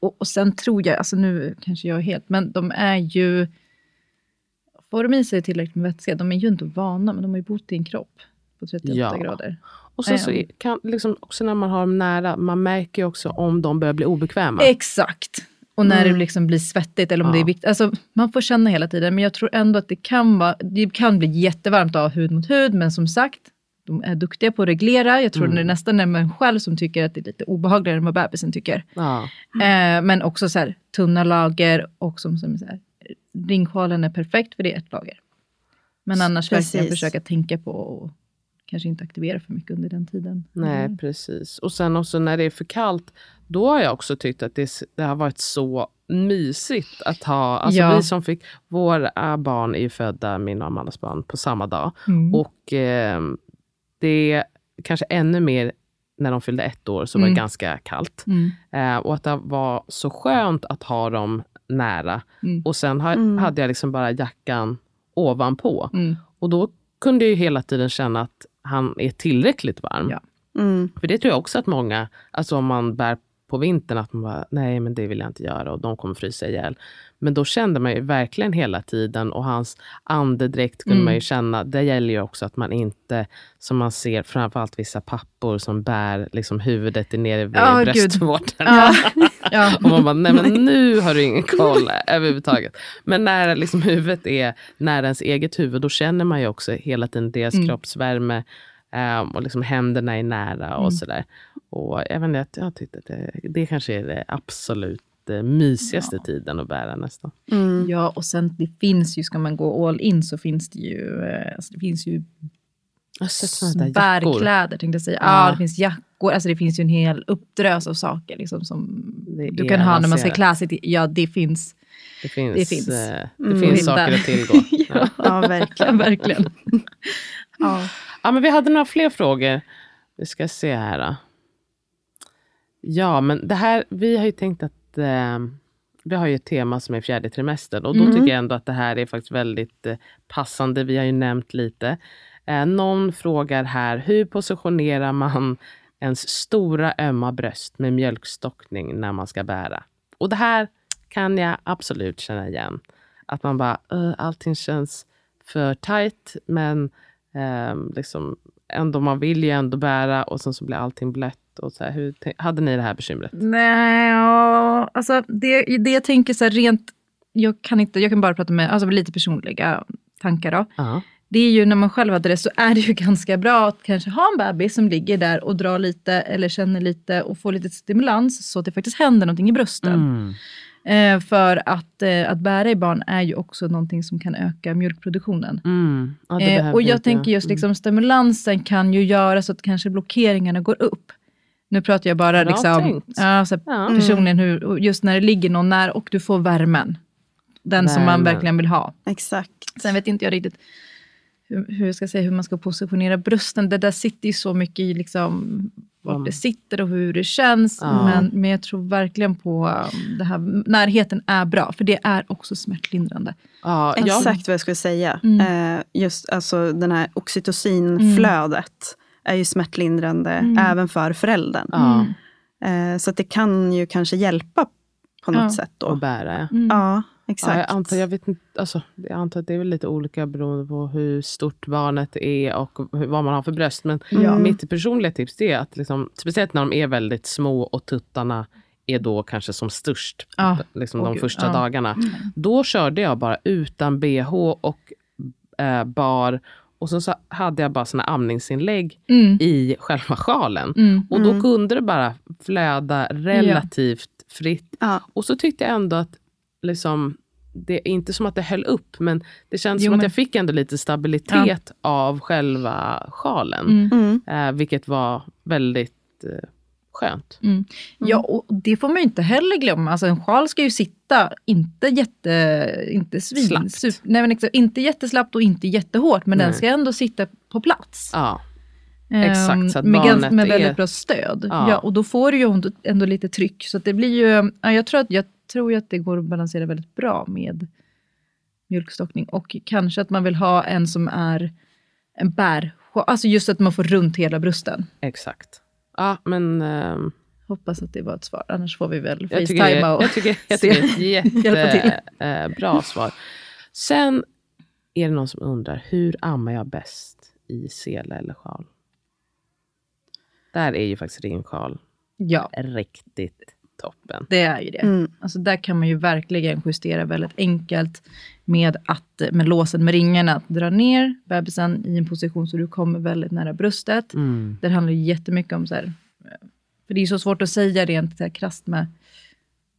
Och, och sen tror jag, alltså nu kanske jag är helt, men de är ju... Får de i sig tillräckligt med vätska, de är ju inte vana, men de har ju bott i en kropp på 38 ja. grader. Och sen så kan, liksom, också när man har dem nära, man märker ju också om de börjar bli obekväma. Exakt. Och när mm. det liksom blir svettigt eller om ja. det är viktigt. Alltså, man får känna hela tiden, men jag tror ändå att det kan, vara, det kan bli jättevarmt av hud mot hud, men som sagt, de är duktiga på att reglera. Jag tror mm. det är nästan är man själv som tycker att det är lite obehagligare än vad bebisen tycker. Ja. Eh, men också så här, tunna lager och som, som så här, ringsjalen är perfekt för det är ett lager. Men annars precis. verkligen försöka tänka på och kanske inte aktivera för mycket under den tiden. Nej, mm. precis. Och sen också när det är för kallt, då har jag också tyckt att det, det har varit så mysigt att ha, alltså ja. vi som fick, våra barn är ju födda, min och Amandas barn, på samma dag. Mm. Och eh, det är kanske ännu mer när de fyllde ett år, så var det mm. ganska kallt. Mm. Eh, och att det var så skönt att ha dem nära. Mm. Och sen ha, mm. hade jag liksom bara jackan ovanpå. Mm. Och då kunde jag hela tiden känna att han är tillräckligt varm. Ja. Mm. För det tror jag också att många, alltså om man bär på vintern, att man bara, nej men det vill jag inte göra och de kommer frysa ihjäl. Men då kände man ju verkligen hela tiden och hans andedräkt kunde mm. man ju känna. Det gäller ju också att man inte, som man ser framförallt vissa pappor som bär liksom huvudet nere vid oh, bröstvårtan. Ja. ja. och man bara, nej men nu har du ingen koll överhuvudtaget. Men när liksom huvudet är nära ens eget huvud, då känner man ju också hela tiden deras mm. kroppsvärme. Um, och liksom händerna är nära och mm. sådär. Och jag, vet inte, jag tyckte att det, det kanske är det absolut mysigaste ja. tiden att bära nästan. Mm. Ja, och sen det finns ju, ska man gå all in så finns det ju, eh, alltså det finns ju bärkläder tänkte jag säga. Ja. ja, det finns jackor, alltså det finns ju en hel uppdrös av saker liksom, som du kan ha när man ska klä sig till. Ja, det finns. Det finns, det finns, eh, det mm. finns saker att tillgå. ja, ja, verkligen. verkligen. Ja. ja, men vi hade några fler frågor. Vi ska se här. Då. Ja, men det här, vi har ju tänkt att eh, vi har ju ett tema som är fjärde trimestern och då mm. tycker jag ändå att det här är faktiskt väldigt eh, passande. Vi har ju nämnt lite. Eh, någon frågar här, hur positionerar man ens stora ömma bröst med mjölkstockning när man ska bära? Och det här kan jag absolut känna igen. Att man bara, allting känns för tight men um, liksom, ändå, man vill ju ändå bära och sen så blir allting blött. Och så här, hur, hade ni det här bekymret? Nej, alltså det, det jag tänker så här rent, jag kan, inte, jag kan bara prata med alltså lite personliga tankar då. Uh-huh. Det är ju när man själv hade det så är det ju ganska bra att kanske ha en bebis som ligger där och drar lite eller känner lite och får lite stimulans så att det faktiskt händer någonting i brösten. Mm. Eh, för att, eh, att bära i barn är ju också någonting som kan öka mjölkproduktionen. Mm. Ja, eh, och jag tänker just liksom, stimulansen kan ju göra så att kanske blockeringarna går upp. Nu pratar jag bara liksom, ja, så ja. personligen, hur, just när det ligger någon nära och du får värmen. Den värmen. som man verkligen vill ha. Exakt. Sen vet inte jag riktigt hur, hur, ska säga, hur man ska positionera brösten. Det där sitter ju så mycket i liksom, vart mm. det sitter och hur det känns. Ja. Men, men jag tror verkligen på um, det här, närheten är bra, för det är också smärtlindrande. Ja, Exakt vad jag skulle säga. Mm. Eh, just alltså den här oxytocinflödet är ju smärtlindrande mm. även för föräldern. Eh, så det kan ju kanske hjälpa på något sätt. Då. Att bära. Mm. Ja. Exakt. Ja, jag, antar, jag, vet inte, alltså, jag antar att det är väl lite olika beroende på hur stort barnet är och hur, vad man har för bröst. Men mm. mitt personliga tips är att, liksom, speciellt när de är väldigt små och tuttarna är då kanske som störst, ah, liksom de första ah. dagarna. Mm. Då körde jag bara utan bh och eh, bar. Och så, så hade jag bara såna amningsinlägg mm. i själva sjalen. Mm. Och då mm. kunde det bara flöda relativt fritt. Ah. Och så tyckte jag ändå att liksom, det är inte som att det höll upp, men det känns jo, som men... att jag fick ändå lite stabilitet ja. av själva sjalen. Mm. mm. Eh, vilket var väldigt eh, skönt. Mm. Ja, och det får man ju inte heller glömma. Alltså, en sjal ska ju sitta, inte jätte... Inte svin, Slappt. Super, nej, men liksom, inte jätteslappt och inte jättehårt, men nej. den ska ändå sitta på plats. Ja. Exakt, så att med, barnet med väldigt är... bra stöd. Ja. ja. och då får du ju ändå, ändå lite tryck. Så det blir ju, ja, jag tror att jag tror jag att det går att balansera väldigt bra med mjölkstockning. Och kanske att man vill ha en som är en bär, alltså just att man får runt hela brösten. Exakt. Ja, men... Um, Hoppas att det var ett svar, annars får vi väl facetimea och Jag tycker, jag tycker det är ett jättebra svar. Sen är det någon som undrar, hur ammar jag bäst i sele eller sjal? Där är ju faktiskt ringsjal ja. riktigt toppen. Det är ju det. Mm. Alltså där kan man ju verkligen justera väldigt enkelt med, att, med låsen med ringarna. Att dra ner bebisen i en position så du kommer väldigt nära bröstet. Mm. Det handlar jättemycket om så här, för det är så svårt att säga rent så här krasst med,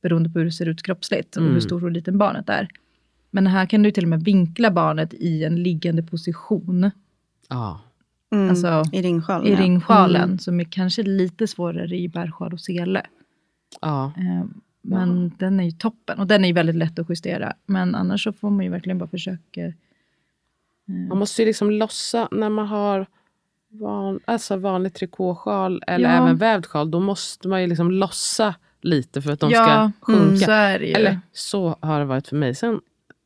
beroende på hur det ser ut kroppsligt och mm. hur stort och liten barnet är. Men här kan du till och med vinkla barnet i en liggande position. Ja. Mm, alltså, I ringsjalen. I ringsjalen, mm. som är kanske lite svårare i bärsjal och sele. Ja. Eh, men ja. den är ju toppen och den är ju väldigt lätt att justera. Men annars så får man ju verkligen bara försöka. Eh. Man måste ju liksom lossa när man har van, alltså vanlig trikåsjal eller ja. även vävd sjal. Då måste man ju liksom lossa lite för att de ja, ska mm, sjunka. Mm, så. Eller så har det varit för mig. Sen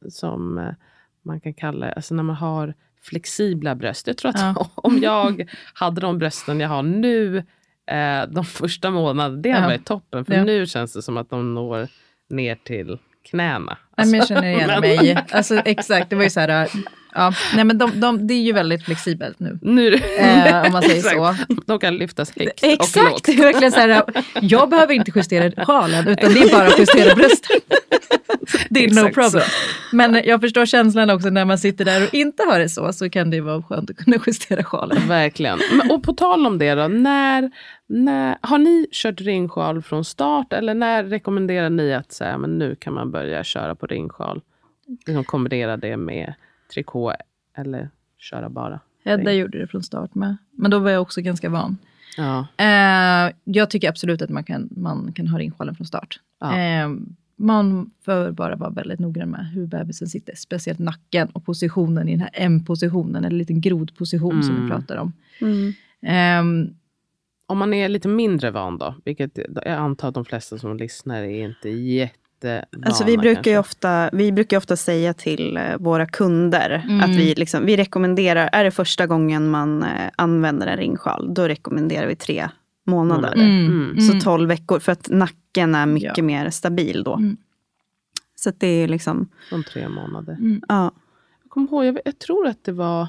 som eh, man kan kalla alltså när man har flexibla bröst. Jag tror att ja. om jag hade de brösten jag har nu eh, de första månaderna, det har ja. varit toppen. För ja. nu känns det som att de når ner till knäna. Alltså, jag känner igen mig. Alltså, exakt, det var ju så här, Ja, nej men de, de, det är ju väldigt flexibelt nu. nu eh, om man säger så. De kan lyftas högt Exakt, och lågt. Det är verkligen så här, jag behöver inte justera sjalen utan det är bara att justera brösten. det är no problem. Men jag förstår känslan också när man sitter där och inte har det så, så kan det vara skönt att kunna justera sjalen. Verkligen. Och på tal om det då, när, när, har ni kört ringsjal från start eller när rekommenderar ni att säga, men nu kan man börja köra på ringsjal? Liksom kombinera det med trikå eller köra bara? Hedda gjorde det från start med. Men då var jag också ganska van. Ja. Eh, jag tycker absolut att man kan, man kan ha ringsjalen från start. Ja. Eh, man får bara vara väldigt noggrann med hur bebisen sitter. Speciellt nacken och positionen i den här M-positionen, eller liten grodposition mm. som vi mm. pratar om. Mm. Eh, om man är lite mindre van då, vilket jag antar att de flesta som lyssnar är inte jätte Alltså vi, brukar ju ofta, vi brukar ofta säga till eh, våra kunder mm. att vi, liksom, vi rekommenderar, är det första gången man eh, använder en ringsjal, då rekommenderar vi tre månader. Mm. Mm. Så tolv veckor, för att nacken är mycket ja. mer stabil då. Mm. Så det är liksom... Från tre månader. Mm. Ja. Jag kommer ihåg, jag, jag, tror att det var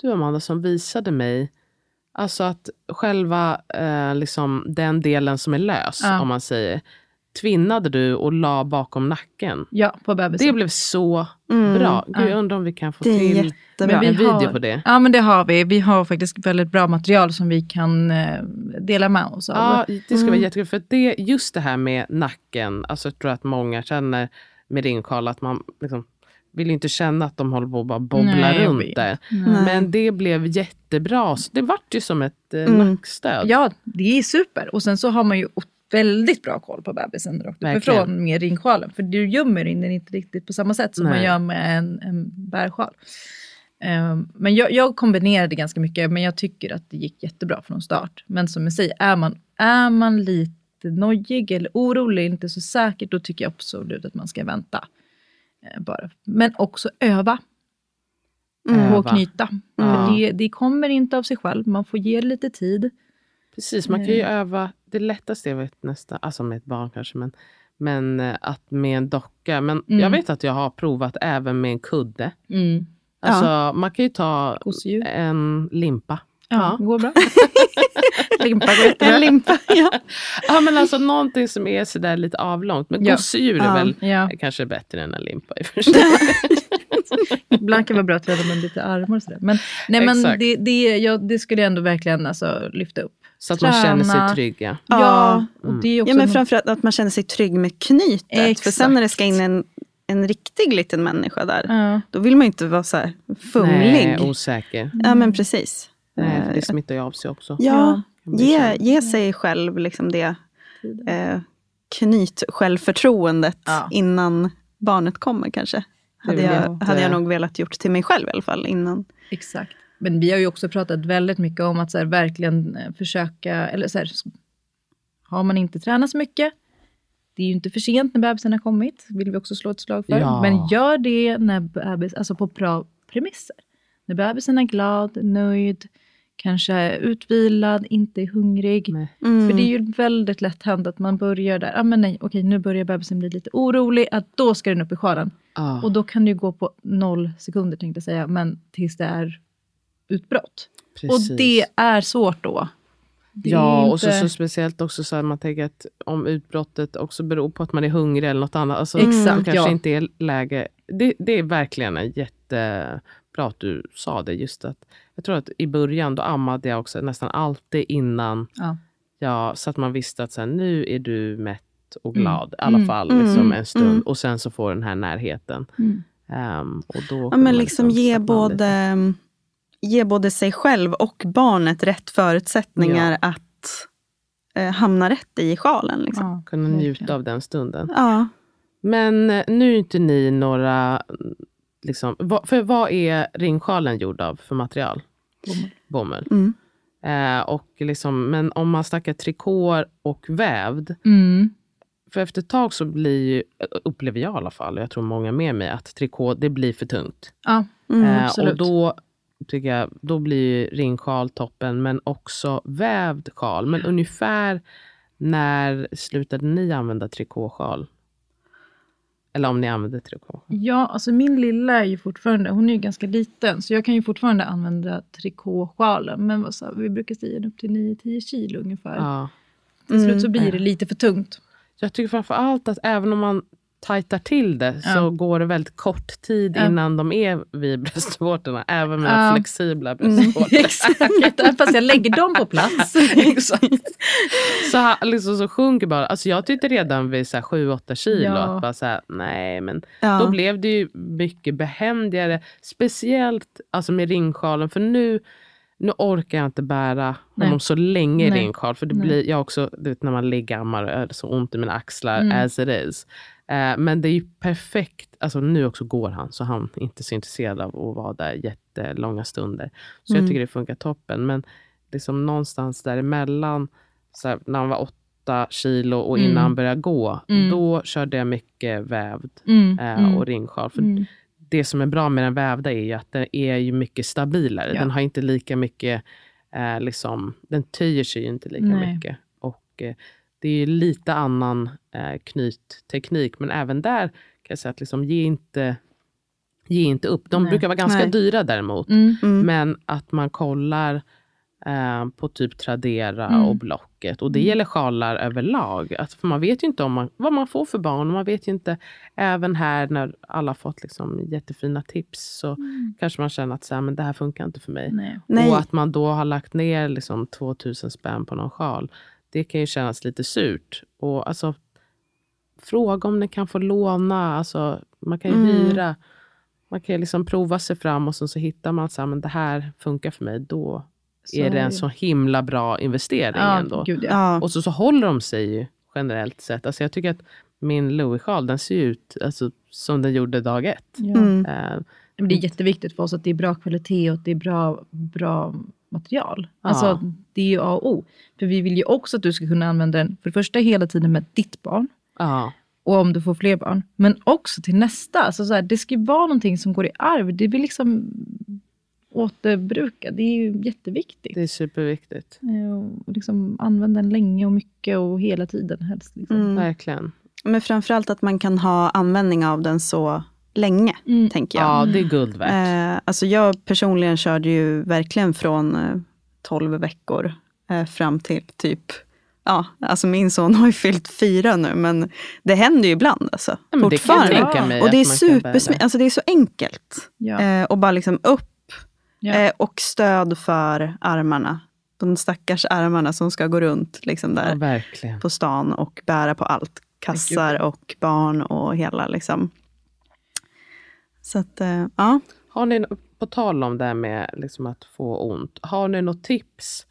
du Amanda som visade mig Alltså att själva eh, liksom, den delen som är lös, ja. om man säger, tvinnade du och la bakom nacken. Ja, på bebisen. Det blev så mm. bra. Gud, jag undrar om vi kan få till en video har, på det. Ja, men det har vi. Vi har faktiskt väldigt bra material som vi kan eh, dela med oss av. Ja, det ska mm. vara jättekul. För det, just det här med nacken, alltså jag tror att många känner med ringkal att man liksom, vill inte känna att de håller på att bara bobbla Nej, runt där. Men det blev jättebra. Så det vart ju som ett eh, mm. nackstöd. Ja, det är super. Och sen så har man ju väldigt bra koll på bebisen rakt uppifrån med ringsjalen. För du gömmer in den inte riktigt på samma sätt som Nej. man gör med en, en bärsjal. Um, men jag, jag, kombinerade ganska mycket, men jag tycker att det gick jättebra från start. Men som jag säger, är man, är man lite nojig eller orolig, inte så säker, då tycker jag absolut att man ska vänta. Uh, bara. Men också öva. Mm. På att knyta. Mm. Det, det kommer inte av sig själv, man får ge lite tid. Precis, man kan ju öva. Det lättaste jag vet nästan, alltså med ett barn kanske, men, men eh, att med en docka. Men mm. jag vet att jag har provat även med en kudde. Mm. Alltså ja. man kan ju ta Gosedjur. en limpa. Ja, ja. går bra. limpa går jättebra. En limpa, ja. ja men alltså någonting som är sådär lite avlångt. Men ja. gosedjur är väl ja. kanske bättre än en limpa i och för sig. Ibland kan det vara bra att träna med lite armar och sådär. Men, nej, men det, det, ja, det skulle jag ändå verkligen alltså, lyfta upp. Så att Träna. man känner sig trygg. Ja, ja, och det är också ja men framförallt att man känner sig trygg med knytet. Exakt. För sen när det ska in en, en riktig liten människa där, ja. då vill man inte vara så här fumlig. Nej, osäker. Ja, men precis. Nej, för det eh, smittar ju av sig också. Ja, ge, ge sig själv liksom det eh, knyt självförtroendet ja. innan barnet kommer kanske. Hade jag, hade jag nog velat gjort till mig själv i alla fall innan. Exakt. Men vi har ju också pratat väldigt mycket om att så här, verkligen eh, försöka, eller så här, har man inte tränat så mycket, det är ju inte för sent när bebisen har kommit, vill vi också slå ett slag för. Ja. Men gör det när bebis, alltså på bra premisser. När bebisen är glad, nöjd, kanske utvilad, inte är hungrig. Mm. För det är ju väldigt lätt hänt att man börjar där, ah, men nej, okej nu börjar bebisen bli lite orolig, att då ska den upp i sjalen. Ah. Och då kan det ju gå på noll sekunder tänkte jag säga, men tills det är utbrott. Precis. Och det är svårt då. Det ja, inte... och så, så, speciellt också så att man tänker att om utbrottet också beror på att man är hungrig eller något annat. Alltså, Exakt, kanske ja. inte är läge. Det, det är verkligen en jättebra att du sa det. Just att, jag tror att i början då ammade jag också nästan alltid innan. Ja. Ja, så att man visste att så här, nu är du mätt och glad. Mm. I alla mm. fall liksom, mm. en stund. Mm. Och sen så får den här närheten. Um, och då ja, men liksom, liksom ge både ge både sig själv och barnet rätt förutsättningar ja. att eh, hamna rätt i sjalen. Liksom. Ja, kunna njuta av den stunden. Ja. Men eh, nu är inte ni några... Liksom, för vad är ringsjalen gjord av för material? Bomull. Mm. Eh, och liksom, men om man snackar trikåer och vävd. Mm. För efter ett tag så blir, upplever jag i alla fall, och jag tror många med mig, att trikå det blir för tungt. Ja, mm, eh, och då tycker jag, då blir ringsjal toppen, men också vävd sjal. Men ungefär när slutade ni använda trikåsjal? Eller om ni använder trikå? Ja, alltså min lilla är ju fortfarande, hon är ju ganska liten, så jag kan ju fortfarande använda trikåsjalen. Men vad sa, vi brukar säga upp till 9-10 kilo ungefär. Ja. Till slut så blir det mm. lite för tungt. Jag tycker framför allt att även om man tajtar till det ja. så går det väldigt kort tid ja. innan de är vid bröstvårtorna. Även med ja. flexibla mm, bröstvårtor. Exakt, fast jag lägger dem på plats. Exakt. Så, liksom, så sjunker bara. Alltså jag tyckte redan vid 7-8 kilo att bara så här, nej men då blev det ju mycket behändigare. Speciellt alltså med ringsjalen. För nu nu orkar jag inte bära Nej. honom så länge i ringsjal. För det blir, jag också, vet, när man ligger och är så ont i mina axlar mm. as it is. Eh, men det är ju perfekt. Alltså nu också går han, så han är inte så intresserad av att vara där jättelånga stunder. Så mm. jag tycker det funkar toppen. Men liksom någonstans däremellan, så här, när han var åtta kilo och innan mm. han började gå, mm. då körde jag mycket vävd eh, och ringsjal. För mm. Det som är bra med den vävda är ju att den är ju mycket stabilare. Ja. Den har inte lika mycket, eh, liksom, den töjer sig inte lika Nej. mycket. Och det är lite annan eh, knytteknik, men även där jag säga att liksom, ge, inte, ge inte upp. De Nej. brukar vara ganska Nej. dyra däremot. Mm. Mm. Men att man kollar eh, på typ Tradera mm. och Blocket. Och det mm. gäller sjalar överlag. Alltså, för man vet ju inte om man, vad man får för barn. Och man vet ju inte, även här när alla fått liksom jättefina tips, så mm. kanske man känner att så här, men det här funkar inte för mig. Nej. Och att man då har lagt ner liksom 2000 spänn på någon sjal. Det kan ju kännas lite surt. Och alltså, fråga om ni kan få låna. Alltså, man kan ju mm. hyra. Man kan liksom prova sig fram och så, så hittar man att det här funkar för mig. Då så är det en så himla bra investering ja, ändå. Gud, ja. Och så, så håller de sig ju generellt sett. Alltså jag tycker att min Louis-sjal den ser ut alltså, som den gjorde dag ett. Ja. Mm. Uh, Men det är jätteviktigt för oss att det är bra kvalitet och att det är bra, bra material. Alltså, Det är ju A och O. För vi vill ju också att du ska kunna använda den för det första hela tiden med ditt barn. Ja. Och om du får fler barn. Men också till nästa. Alltså så här, det ska ju vara någonting som går i arv. Det vill liksom återbruka. Det är ju jätteviktigt. Det är superviktigt. Och liksom använda den länge och mycket och hela tiden helst. Liksom. Mm. Verkligen. Men framförallt att man kan ha användning av den så länge, mm. tänker jag. Ja, det är guld värt. Eh, alltså jag personligen körde ju verkligen från eh, 12 veckor eh, fram till typ Ja, alltså min son har ju fyllt fyra nu, men det händer ju ibland. Alltså, ja, fortfarande. Det och det är, supersmidigt, alltså det är så enkelt. Ja. Eh, och bara liksom upp Ja. Eh, och stöd för armarna. De stackars armarna som ska gå runt liksom där ja, på stan och bära på allt. Kassar och barn och hela liksom. Så att, eh, ja. Har ni, på tal om det här med liksom att få ont, har ni något tips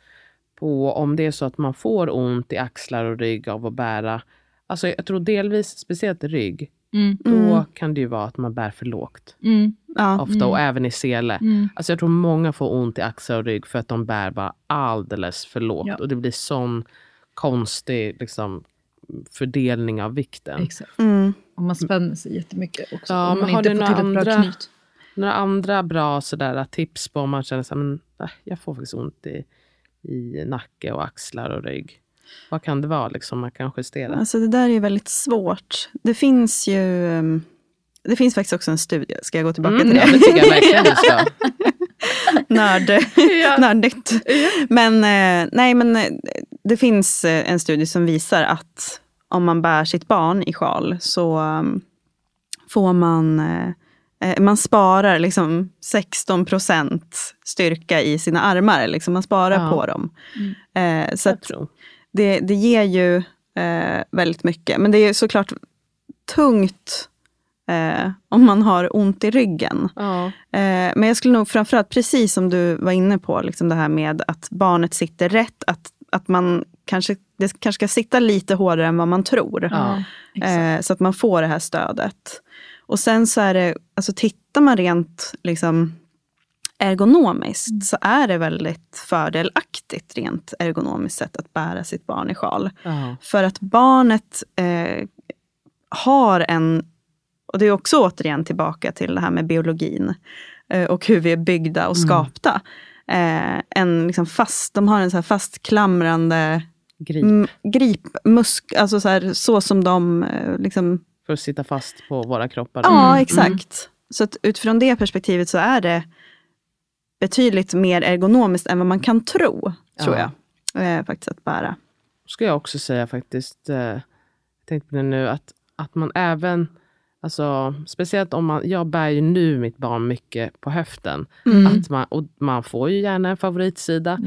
på om det är så att man får ont i axlar och rygg av att bära, alltså jag tror delvis, speciellt rygg, Mm. Då mm. kan det ju vara att man bär för lågt. Mm. Ja. Ofta, och mm. även i sele. Mm. Alltså jag tror många får ont i axlar och rygg för att de bär bara alldeles för lågt. Ja. Och det blir sån konstig liksom, fördelning av vikten. Exakt. Mm. Och man spänner sig jättemycket också. Ja, men har du några andra, några andra bra sådär, tips på om man känner att jag får faktiskt ont i, i nacke och axlar och rygg? Vad kan det vara liksom man kan justera? Alltså det där är väldigt svårt. Det finns ju ehm, det finns faktiskt också en studie. Ska jag gå tillbaka mm, till det? Ja, det tycker jag verkligen du ska. Nörd, ja. Nördigt. Ja. Men, eh, nej, men eh, det finns eh, en studie som visar att om man bär sitt barn i sjal så um, får man man sparar liksom 16 procent styrka i sina armar. Liksom man sparar ja. på dem. Mm. Eh, så det, det ger ju eh, väldigt mycket. Men det är såklart tungt eh, om man har ont i ryggen. Ja. Eh, men jag skulle nog framförallt, precis som du var inne på, liksom det här med att barnet sitter rätt. Att, att man kanske, det kanske ska sitta lite hårdare än vad man tror. Ja, eh, så att man får det här stödet. Och sen så är det, alltså tittar man rent liksom, ergonomiskt mm. så är det väldigt fördelaktigt rent ergonomiskt sett att bära sitt barn i sjal. Uh. För att barnet eh, har en, och det är också återigen tillbaka till det här med biologin eh, och hur vi är byggda och mm. skapta. Eh, en liksom fast, de har en så här fastklamrande grip, grip musk, alltså så, här, så som de eh, liksom, För att sitta fast på våra kroppar. Ja, mm. exakt. Mm. Så att utifrån det perspektivet så är det betydligt mer ergonomiskt än vad man kan tro, tror ja. jag. Eh, faktiskt att bära. Ska jag också säga faktiskt, eh, jag tänkte på det nu, att, att man även Alltså, speciellt om man, jag bär ju nu mitt barn mycket på höften. Mm. Att man, och man får ju gärna en favoritsida.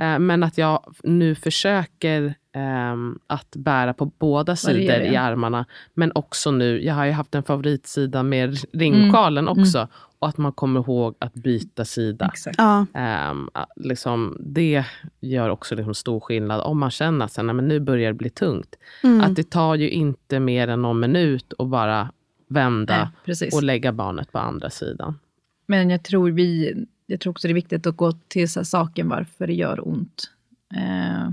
Eh, men att jag nu försöker eh, att bära på båda sidor i armarna. Men också nu, jag har ju haft en favoritsida med ringkalen mm. också. Mm. Och att man kommer ihåg att byta sida. Ja. Um, liksom, det gör också liksom stor skillnad. Om man känner att men nu börjar det bli tungt. Mm. Att det tar ju inte mer än någon minut att bara vända Nej, och lägga barnet på andra sidan. Men jag tror, vi, jag tror också det är viktigt att gå till så saken varför det gör ont. Eh,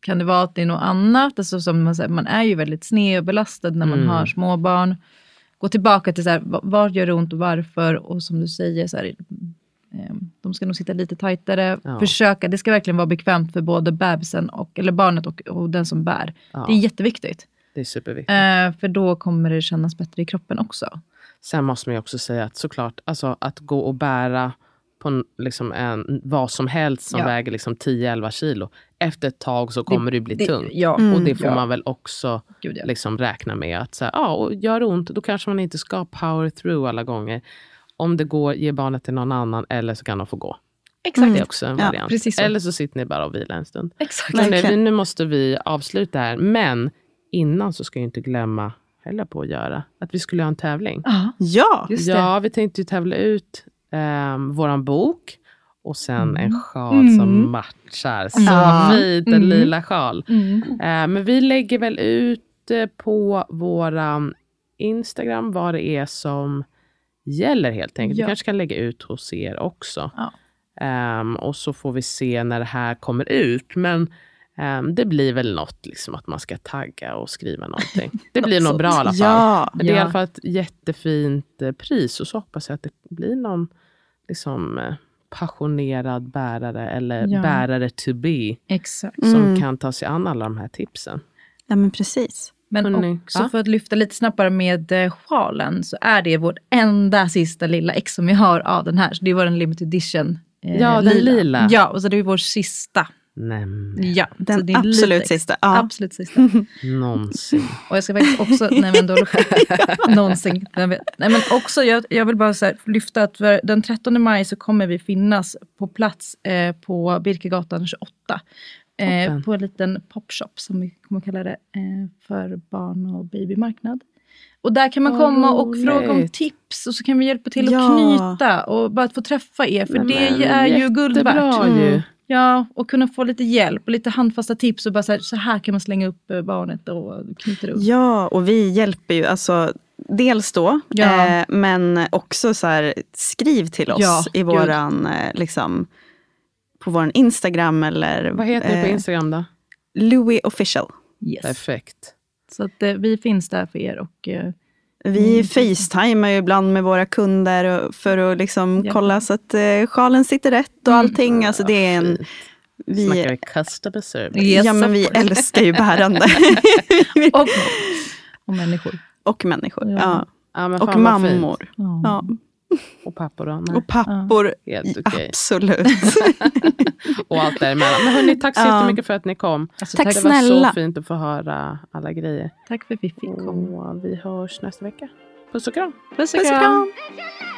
kan det vara att det är något annat? Alltså som man, säger, man är ju väldigt sned och belastad när man mm. har småbarn gå tillbaka till så här, vad gör det ont och varför? Och som du säger, så här, eh, de ska nog sitta lite tajtare. Ja. Försöka, det ska verkligen vara bekvämt för både bebisen och, eller barnet och, och den som bär. Ja. Det är jätteviktigt. Det är superviktigt. Eh, för då kommer det kännas bättre i kroppen också. Sen måste man ju också säga att såklart, alltså, att gå och bära på liksom en, vad som helst som ja. väger liksom 10-11 kilo. Efter ett tag så kommer det, det bli det, tungt. Ja. Mm. Och det får ja. man väl också Gud, liksom räkna med. att så här, ja, och Gör det ont, då kanske man inte ska power through alla gånger. Om det går, ge barnet till någon annan eller så kan de få gå. Exakt. Det är också en variant. Så. Eller så sitter ni bara och vilar en stund. Exakt. Men nu, nu måste vi avsluta här. Men innan så ska jag inte glömma, jag på att göra, att vi skulle ha en tävling. Uh Ja, just det. Ja, vi tänkte ju tävla ut um, våran bok och sen mm. en sjal mm. som matchar. Så ja. fint, en mm. lila sjal. Mm. Uh, men vi lägger väl ut uh, på våran Instagram vad det är som gäller helt enkelt. Ja. Vi kanske kan lägga ut hos er också. Ja. Um, och så får vi se när det här kommer ut. Men um, det blir väl något, liksom, att man ska tagga och skriva någonting. Det blir nog bra i alla fall. Ja, det är i alla fall ett jättefint eh, pris. Och så hoppas jag att det blir någon liksom, eh, passionerad bärare eller ja. bärare to be. Exakt. Som mm. kan ta sig an alla de här tipsen. Ja men precis. Men Hörrni, också ja? för att lyfta lite snabbare med eh, sjalen så är det vårt enda sista lilla ex som vi har av den här. Så det är vår limited edition Eh, ja, den lila. lila. Ja, och så det är vår sista. Nämen. Ja, den absolut lite, sista. Ja. Absolut sista. Någonsin. Och jag ska faktiskt också, nej men då, någonsin. Nej men också, jag, jag vill bara så här, lyfta att den 13 maj så kommer vi finnas på plats eh, på Birkegatan 28. Eh, på en liten popshop som vi kommer kalla det eh, för barn och babymarknad. Och där kan man oh, komma och fråga om tips och så kan vi hjälpa till ja. att knyta och bara att få träffa er för men, det men, är ju guld värt. Mm. Ja, och kunna få lite hjälp och lite handfasta tips och bara så här, så här kan man slänga upp eh, barnet och knyta det upp. Ja, och vi hjälper ju alltså Dels då, ja. eh, men också så här, skriv till oss ja, i våran, eh, liksom, på vår Instagram eller... Vad heter eh, det på Instagram då? Louis official. Yes. Perfekt. Så att, eh, vi finns där för er. Och, eh, vi mm. facetimar ju ibland med våra kunder för att liksom ja. kolla så att eh, sjalen sitter rätt och mm. allting. Mm. Alltså det är en... Vi, Snackar customer service? Yes, ja, men vi älskar ju bärande. och, och människor. Och människor, ja. ja. och mammor. Ja. Och pappor då? Nej. Och pappor, ja. okay. absolut. och allt däremellan. Men hörni, tack så ja. jättemycket för att ni kom. Alltså, tack det snälla. var så fint att få höra alla grejer. Tack för att vi fick komma. Och vi hörs nästa vecka. Puss och kram. Puss och kram. Puss och kram.